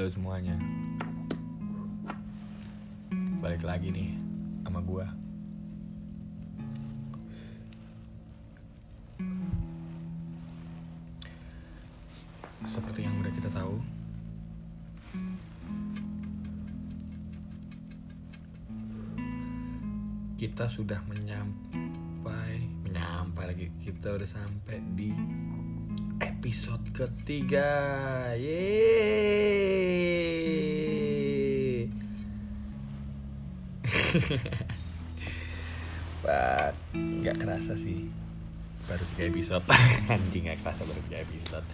Halo semuanya. Balik lagi nih sama gua. Seperti yang udah kita tahu Kita sudah menyampai Menyampai lagi Kita udah sampai di episode ketiga. Yeay. Pak, nggak kerasa sih. Baru tiga episode. Anjing nggak kerasa baru tiga episode.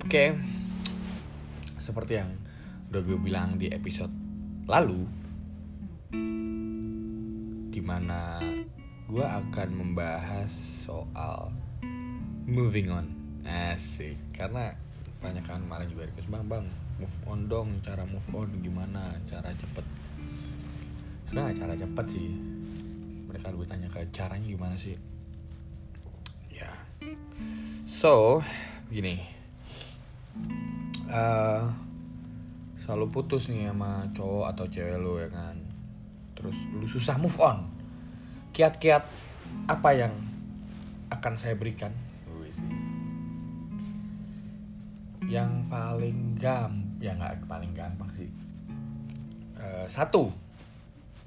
Oke. Seperti yang udah gue bilang di episode lalu Di mana gue akan membahas soal moving on asik. Karena banyak kan kemarin juga request bang bang move on dong cara move on gimana? Cara cepet. Sebenarnya cara cepet sih. Mereka lebih tanya ke caranya gimana sih. Ya. So begini uh, selalu putus nih sama cowok atau cewek lo ya kan? Terus lu susah move on. Kiat-kiat apa yang akan saya berikan yang paling gam ya nggak paling gampang sih. Uh, satu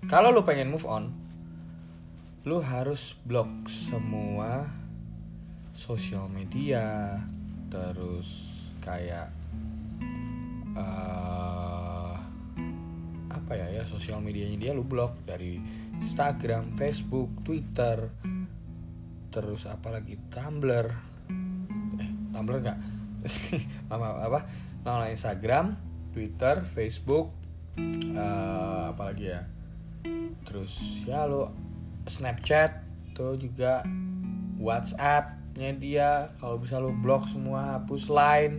kalau lu pengen move on lu harus blok semua sosial media terus kayak uh, apa ya ya sosial medianya dia lu blok dari Instagram, Facebook, Twitter, terus apalagi Tumblr, eh Tumblr nggak mama apa? Nama Instagram Twitter Facebook uh, apalagi ya? Terus ya lo Snapchat tuh juga WhatsAppnya dia kalau bisa lo blok semua hapus line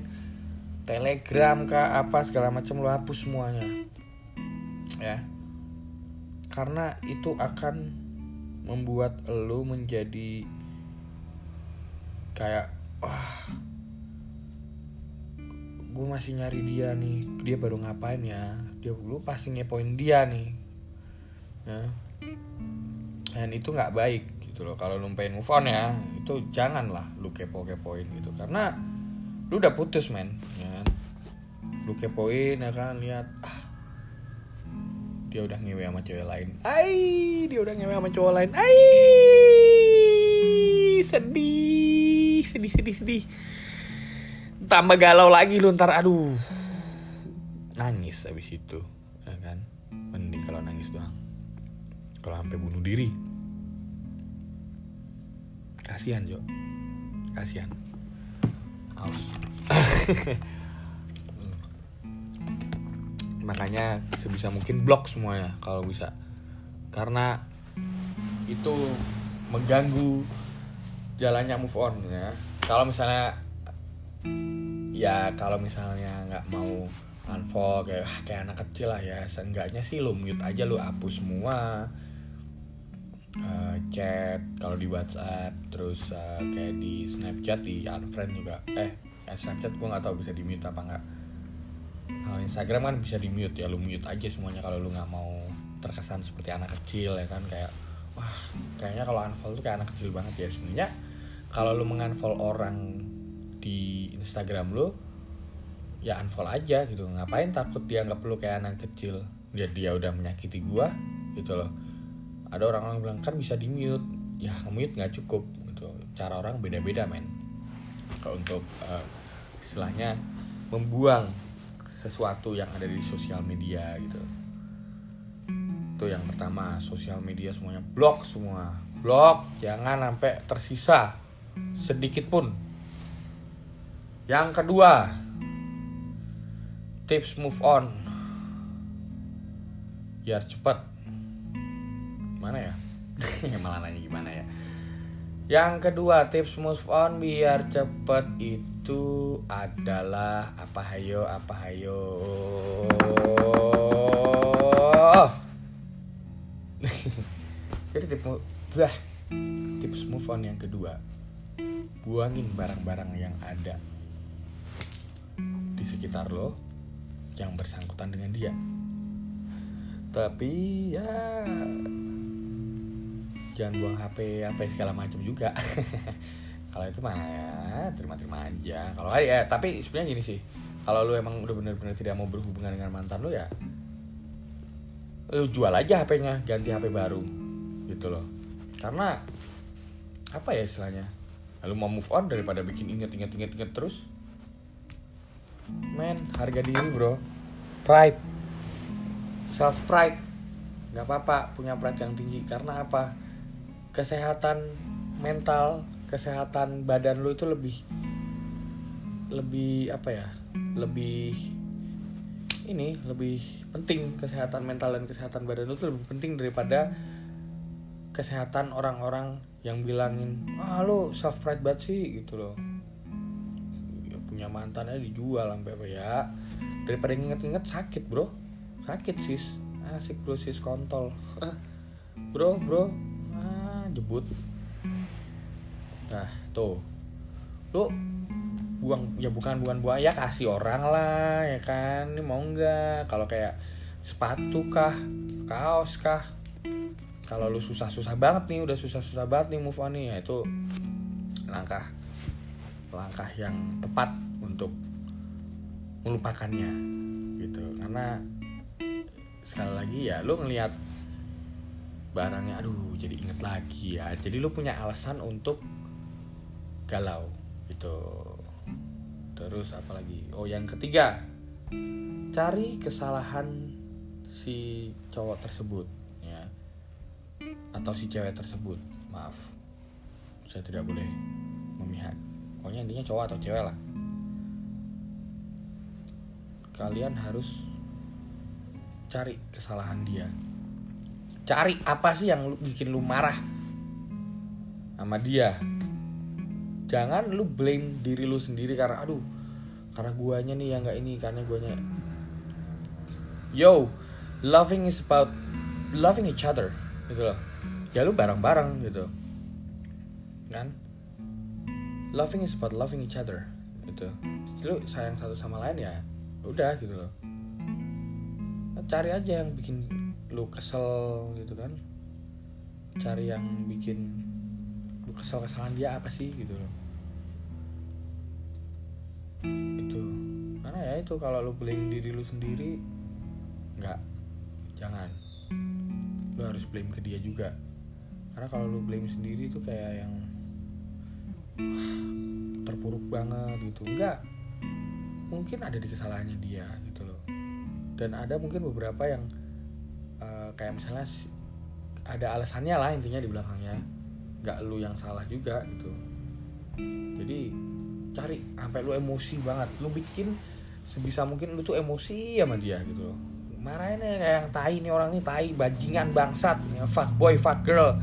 Telegram kah apa segala macam lo hapus semuanya. Ya. Karena itu akan membuat lo menjadi kayak wah gue masih nyari dia nih dia baru ngapain ya? Dia lu pasti ngepoin dia nih. Ya. Dan itu nggak baik gitu loh kalau lu pengen move on ya itu janganlah lu kepo kepoin gitu. Karena lu udah putus men ya kan? lu kepoin ya kan lihat ah dia udah ngewe sama cewek lain. Ai dia udah ngewe sama cowok lain. Ai sedih sedih sedih sedih tambah galau lagi lu ntar aduh. Nangis habis itu ya kan? Mending kalau nangis doang. Kalau sampai bunuh diri. Kasihan Jo. Kasihan. Aus. Makanya sebisa mungkin blok semuanya kalau bisa. Karena itu mengganggu jalannya move on ya. Kalau misalnya ya kalau misalnya nggak mau unfollow kayak ah, kayak anak kecil lah ya seenggaknya sih lu mute aja lu hapus semua. Uh, chat kalau di WhatsApp terus uh, kayak di Snapchat di unfriend juga. Eh ya Snapchat gua nggak tahu bisa di mute apa nggak. Kalau Instagram kan bisa di mute ya lu mute aja semuanya kalau lu nggak mau terkesan seperti anak kecil ya kan kayak wah kayaknya kalau unfollow tuh kayak anak kecil banget ya. Sebenarnya kalau lu mengunfollow orang di Instagram lu ya unfollow aja gitu. Ngapain takut dia nggak perlu kayak anak kecil dia dia udah menyakiti gua gitu loh. Ada orang-orang bilang kan bisa di mute ya mute nggak cukup gitu. Cara orang beda-beda men. Kalau untuk uh, istilahnya membuang sesuatu yang ada di sosial media gitu. Itu yang pertama sosial media semuanya blok semua. Blok jangan sampai tersisa sedikit pun yang kedua, tips move on. Biar cepet. Gimana ya? Malah nanya gimana ya? Yang kedua, tips move on biar cepet itu adalah apa hayo, apa hayo. Jadi tips tips move on yang kedua, buangin barang-barang yang ada di sekitar lo yang bersangkutan dengan dia. Tapi ya jangan buang HP apa segala macam juga. Kalau itu mah ya terima-terima aja. Kalau ya tapi sebenarnya gini sih. Kalau lu emang udah bener-bener tidak mau berhubungan dengan mantan lu ya lu jual aja HP-nya ganti HP baru gitu loh. Karena apa ya istilahnya? Lu mau move on daripada bikin inget-inget inget-inget terus men harga diri bro. Pride. Self pride nggak apa-apa punya pride yang tinggi. Karena apa? Kesehatan mental kesehatan badan lu itu lebih lebih apa ya? Lebih ini lebih penting. Kesehatan mental dan kesehatan badan lu itu lebih penting daripada kesehatan orang-orang yang bilangin ah lu self pride banget sih gitu loh punya mantannya dijual sampai apa ya. Daripada inget-inget sakit bro. Sakit sis. Asik bro sis kontol. Bro bro. Ah jebut. Nah tuh. Lu buang ya bukan bukan buang ya kasih orang lah ya kan? Ini mau nggak? Kalau kayak sepatu kah kaos kah? Kalau lu susah-susah banget nih udah susah-susah banget nih move on nih ya itu langkah langkah yang tepat untuk melupakannya gitu. Karena sekali lagi ya lu ngelihat barangnya aduh jadi inget lagi ya. Jadi lu punya alasan untuk galau gitu. Terus apa lagi oh yang ketiga cari kesalahan si cowok tersebut ya. Atau si cewek tersebut maaf. Saya tidak boleh memihak. Pokoknya intinya cowok atau cewek lah kalian harus cari kesalahan dia. Cari apa sih yang bikin lu marah sama dia? Jangan lu blame diri lu sendiri karena aduh karena guanya nih yang nggak ini karena guanya. Yo loving is about loving each other gitu loh. Ya lu bareng-bareng gitu. Kan? Loving is about loving each other gitu. Lu sayang satu sama lain ya udah gitu loh. Cari aja yang bikin lu kesel gitu kan. Cari yang bikin lu kesel kesalahan dia apa sih gitu loh. Itu. Karena ya itu kalau lu blame diri lu sendiri nggak. Jangan. Lu harus blame ke dia juga. Karena kalau lu blame sendiri itu kayak yang terpuruk banget gitu. Enggak mungkin ada di kesalahannya dia gitu loh. Dan ada mungkin beberapa yang uh, kayak misalnya ada alasannya lah intinya di belakangnya. Nggak lu yang salah juga gitu. Jadi cari sampai lu emosi banget. Lu bikin sebisa mungkin lu tuh emosi sama dia gitu loh. Marahinnya kayak yang tai nih orang ini tai bajingan bangsat. Fuck boy fuck girl.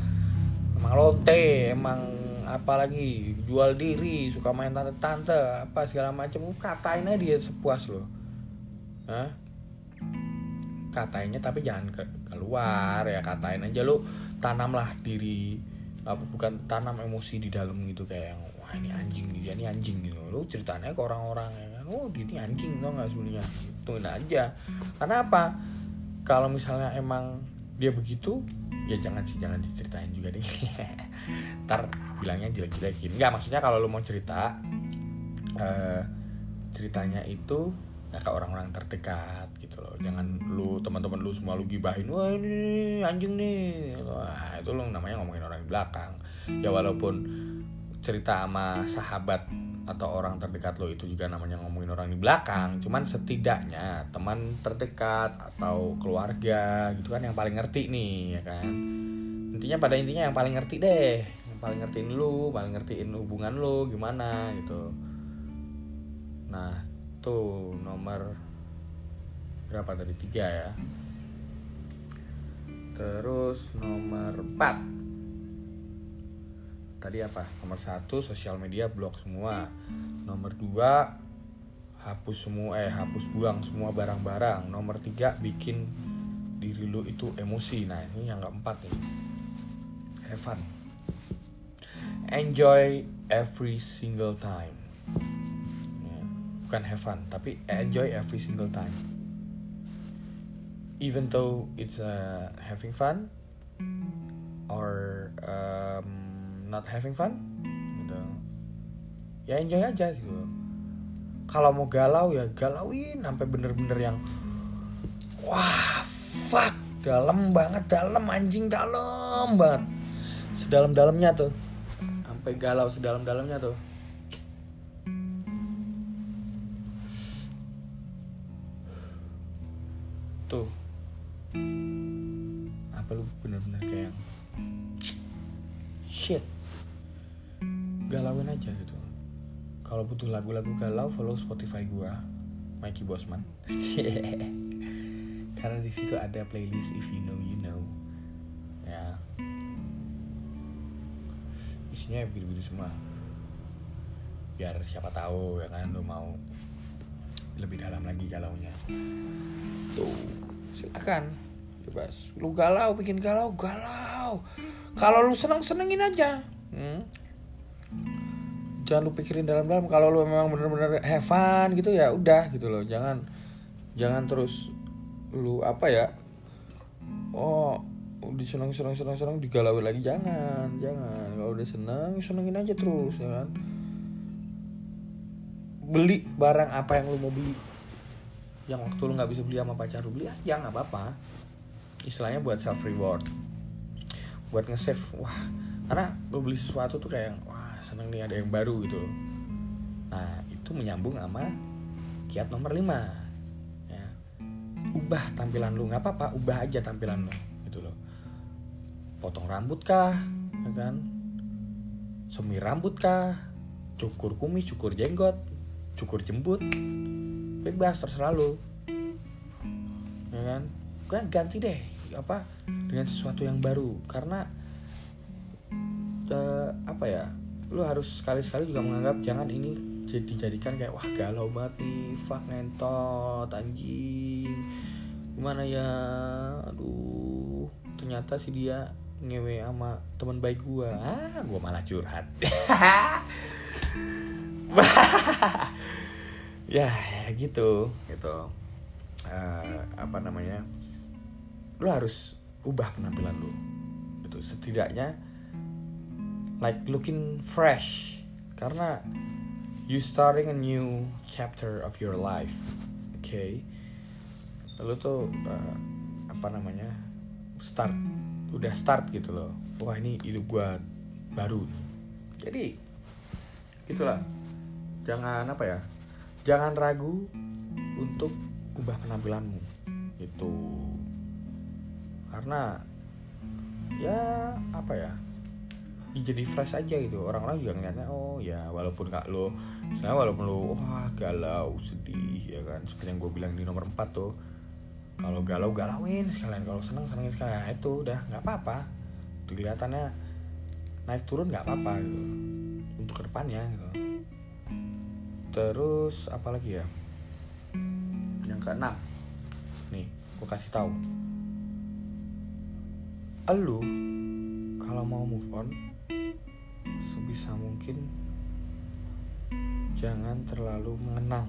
Emang lonte emang apalagi jual diri suka main tante-tante apa segala macam katain dia sepuas loh. Hah? katainya tapi jangan ke keluar ya katain aja. Lu tanamlah diri apa bukan tanam emosi di dalam gitu kayak wah ini anjing dia ini anjing gitu. Lu ceritanya ke orang-orang ya kan oh dia ini anjing tau nggak sebenarnya? Tungguin aja. Karena apa? Kalau misalnya emang dia begitu ya jangan sih jangan diceritain juga deh ntar bilangnya jelek-jelekin. Nggak maksudnya kalau lu mau cerita uh, ceritanya itu ya ke orang-orang terdekat gitu loh. Jangan lu teman-teman lu semua lu gibahin wah ini anjing nih. Wah itu lu namanya ngomongin orang di belakang. Ya walaupun cerita sama sahabat atau orang terdekat lo itu juga namanya ngomongin orang di belakang cuman setidaknya teman terdekat atau keluarga gitu kan yang paling ngerti nih ya kan intinya pada intinya yang paling ngerti deh yang paling ngertiin lu paling ngertiin hubungan lu gimana gitu. Nah tuh nomor berapa tadi? Tiga ya. Terus nomor 4 tadi apa? Nomor satu sosial media blok semua. Nomor dua hapus semua eh hapus buang semua barang-barang. Nomor tiga bikin diri lu itu emosi. Nah ini yang keempat nih have fun. Enjoy every single time. Ya, bukan have fun tapi enjoy every single time. Even though it's uh, having fun or um, not having fun gitu. Ya enjoy aja gitu. Kalau mau galau ya galauin sampai bener-bener yang wah fuck dalam banget dalam anjing dalam banget sedalam-dalamnya tuh. Sampai galau sedalam-dalamnya tuh. Tuh. Apa lu bener-bener kayak shit. Galauin aja gitu. Kalau butuh lagu-lagu galau follow Spotify gua Mikey Bosman. Karena di situ ada playlist if you know you know isinya begitu-begitu semua. Biar siapa tahu ya kan lu mau lebih dalam lagi galaunya. Tuh silakan. Bebas. Lu galau bikin galau galau. Kalau lu seneng senengin aja. Hmm? jangan lu pikirin dalam-dalam kalau lu memang bener-bener have fun gitu ya udah gitu loh. Jangan jangan terus lu apa ya oh udah seneng seneng seneng seneng digalauin lagi jangan jangan. Kalau udah seneng senengin aja terus ya kan? Beli barang apa yang lu mau beli. Yang waktu lu nggak bisa beli sama pacar lu beli aja nggak apa-apa. Istilahnya buat self reward buat nge-save wah. Karena lu beli sesuatu tuh kayak wah seneng nih ada yang baru gitu nah itu menyambung sama kiat nomor 5 ya. Ubah tampilan lu nggak apa-apa ubah aja tampilan lu potong rambut kah? Ya kan? Semir rambut kah? Cukur kumis cukur jenggot cukur jembut. Bebas terserah lu. Ya kan? Gue ganti deh apa dengan sesuatu yang baru. Karena uh, apa ya lu harus sekali-sekali juga menganggap jangan ini jadi jadikan kayak wah galau banget nih fuck ngentot anjing. Gimana ya aduh. Ternyata si dia ngewe sama teman baik gua. Ah gua malah curhat. Ya, ya gitu. Gitu. Uh, apa namanya? Lu harus ubah penampilan lu. Itu setidaknya like looking fresh. Karena you starting a new chapter of your life. Oke okay? lalu tuh uh, apa namanya? Start udah start gitu loh. Wah ini hidup gua baru jadi gitulah. Jangan apa ya jangan ragu untuk ubah penampilanmu. Itu karena ya apa ya jadi fresh aja gitu. Orang-orang juga ngeliatnya oh ya walaupun kak lo saya walaupun lo wah galau sedih ya kan. Seperti yang gue bilang di nomor 4 tuh kalau galau galauin sekalian. Kalau seneng senengin sekalian. Nah, itu udah nggak apa-apa. Kelihatannya naik turun nggak apa-apa gitu. Untuk ke depannya gitu. Terus apa lagi ya? Yang keenam. Nih gue kasih tahu. Lu kalau mau move on sebisa mungkin jangan terlalu mengenang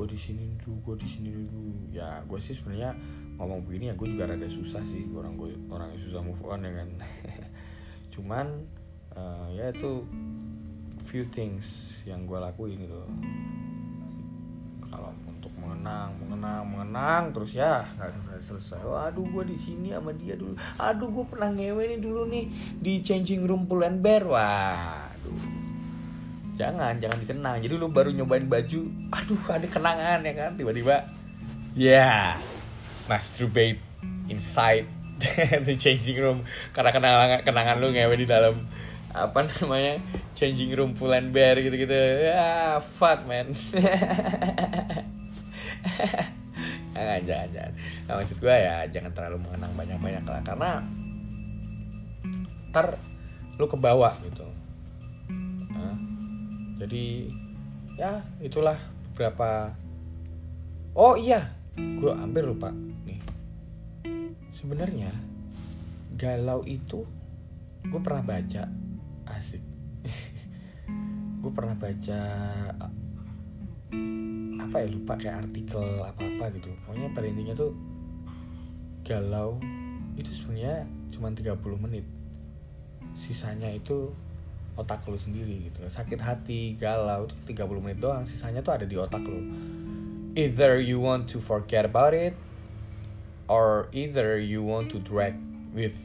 gue di sini dulu gue di sini dulu. Ya gue sih sebenarnya ngomong begini ya gue juga rada susah sih. Orang gue orang yang susah move on ya kan. Cuman uh, ya itu few things yang gue lakuin gitu. Kalau untuk mengenang mengenang mengenang terus ya nggak selesai selesai. Waduh gue di sini sama dia dulu. Aduh gue pernah ngewe nih dulu nih di changing room pull and bear. Waduh jangan jangan dikenang. Jadi lu baru nyobain baju aduh ada kenangan ya kan? Tiba-tiba ya yeah, masturbate inside the changing room. Karena kenangan kenangan lu ngewe di dalam apa namanya changing room pull and bear gitu gitu ah fuck man. Jangan jangan jangan. Nah, maksud gue ya jangan terlalu mengenang banyak banyak lah. Karena ntar lu ke bawah gitu jadi ya itulah beberapa. Oh iya gue hampir lupa nih. Sebenarnya galau itu gue pernah baca. Asik. Gue pernah baca apa ya lupa kayak artikel apa apa gitu. Pokoknya pada intinya tuh galau itu sebenarnya cuma 30 menit. Sisanya itu otak lo sendiri gitu. Sakit hati galau itu 30 menit doang sisanya tuh ada di otak lo either you want to forget about it or either you want to drag with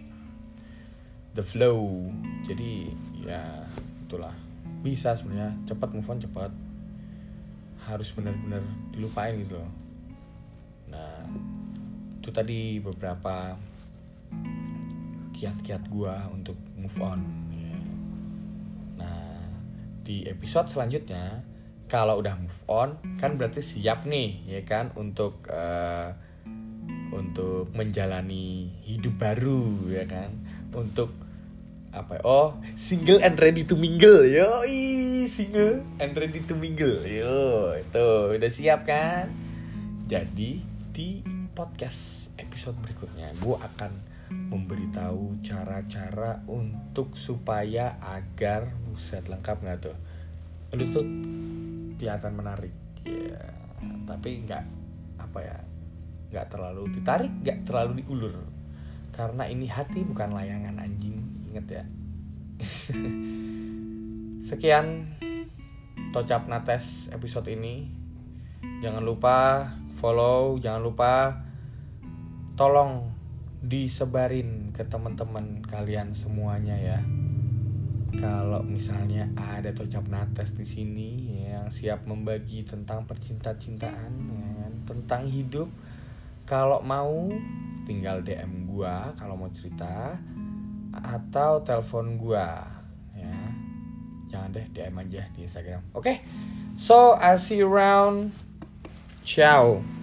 the flow. Jadi ya itulah. Bisa sebenarnya. Cepat move on cepat harus benar-benar dilupain gitu loh. Nah itu tadi beberapa kiat-kiat gua untuk move on di episode selanjutnya kalau udah move on kan berarti siap nih ya kan untuk uh, untuk menjalani hidup baru ya kan untuk apa ya? oh single and ready to mingle yo single and ready to mingle yo itu udah siap kan jadi di podcast episode berikutnya gue akan memberitahu cara-cara untuk supaya agar buset lengkap nggak tuh? Itu tuh kelihatan menarik ya. Tapi nggak apa ya nggak terlalu ditarik nggak terlalu diulur. Karena ini hati bukan layangan anjing. Inget ya. Sekian tocap nates episode ini. Jangan lupa follow jangan lupa tolong disebarin ke teman-teman kalian semuanya ya. Kalau misalnya ada tocap nates di sini yang siap membagi tentang percinta-cintaan ya, kan, tentang hidup. Kalau mau tinggal DM gua kalau mau cerita atau telepon gua ya. Jangan deh DM aja di Instagram. Oke? Okay? so I see you around. Ciao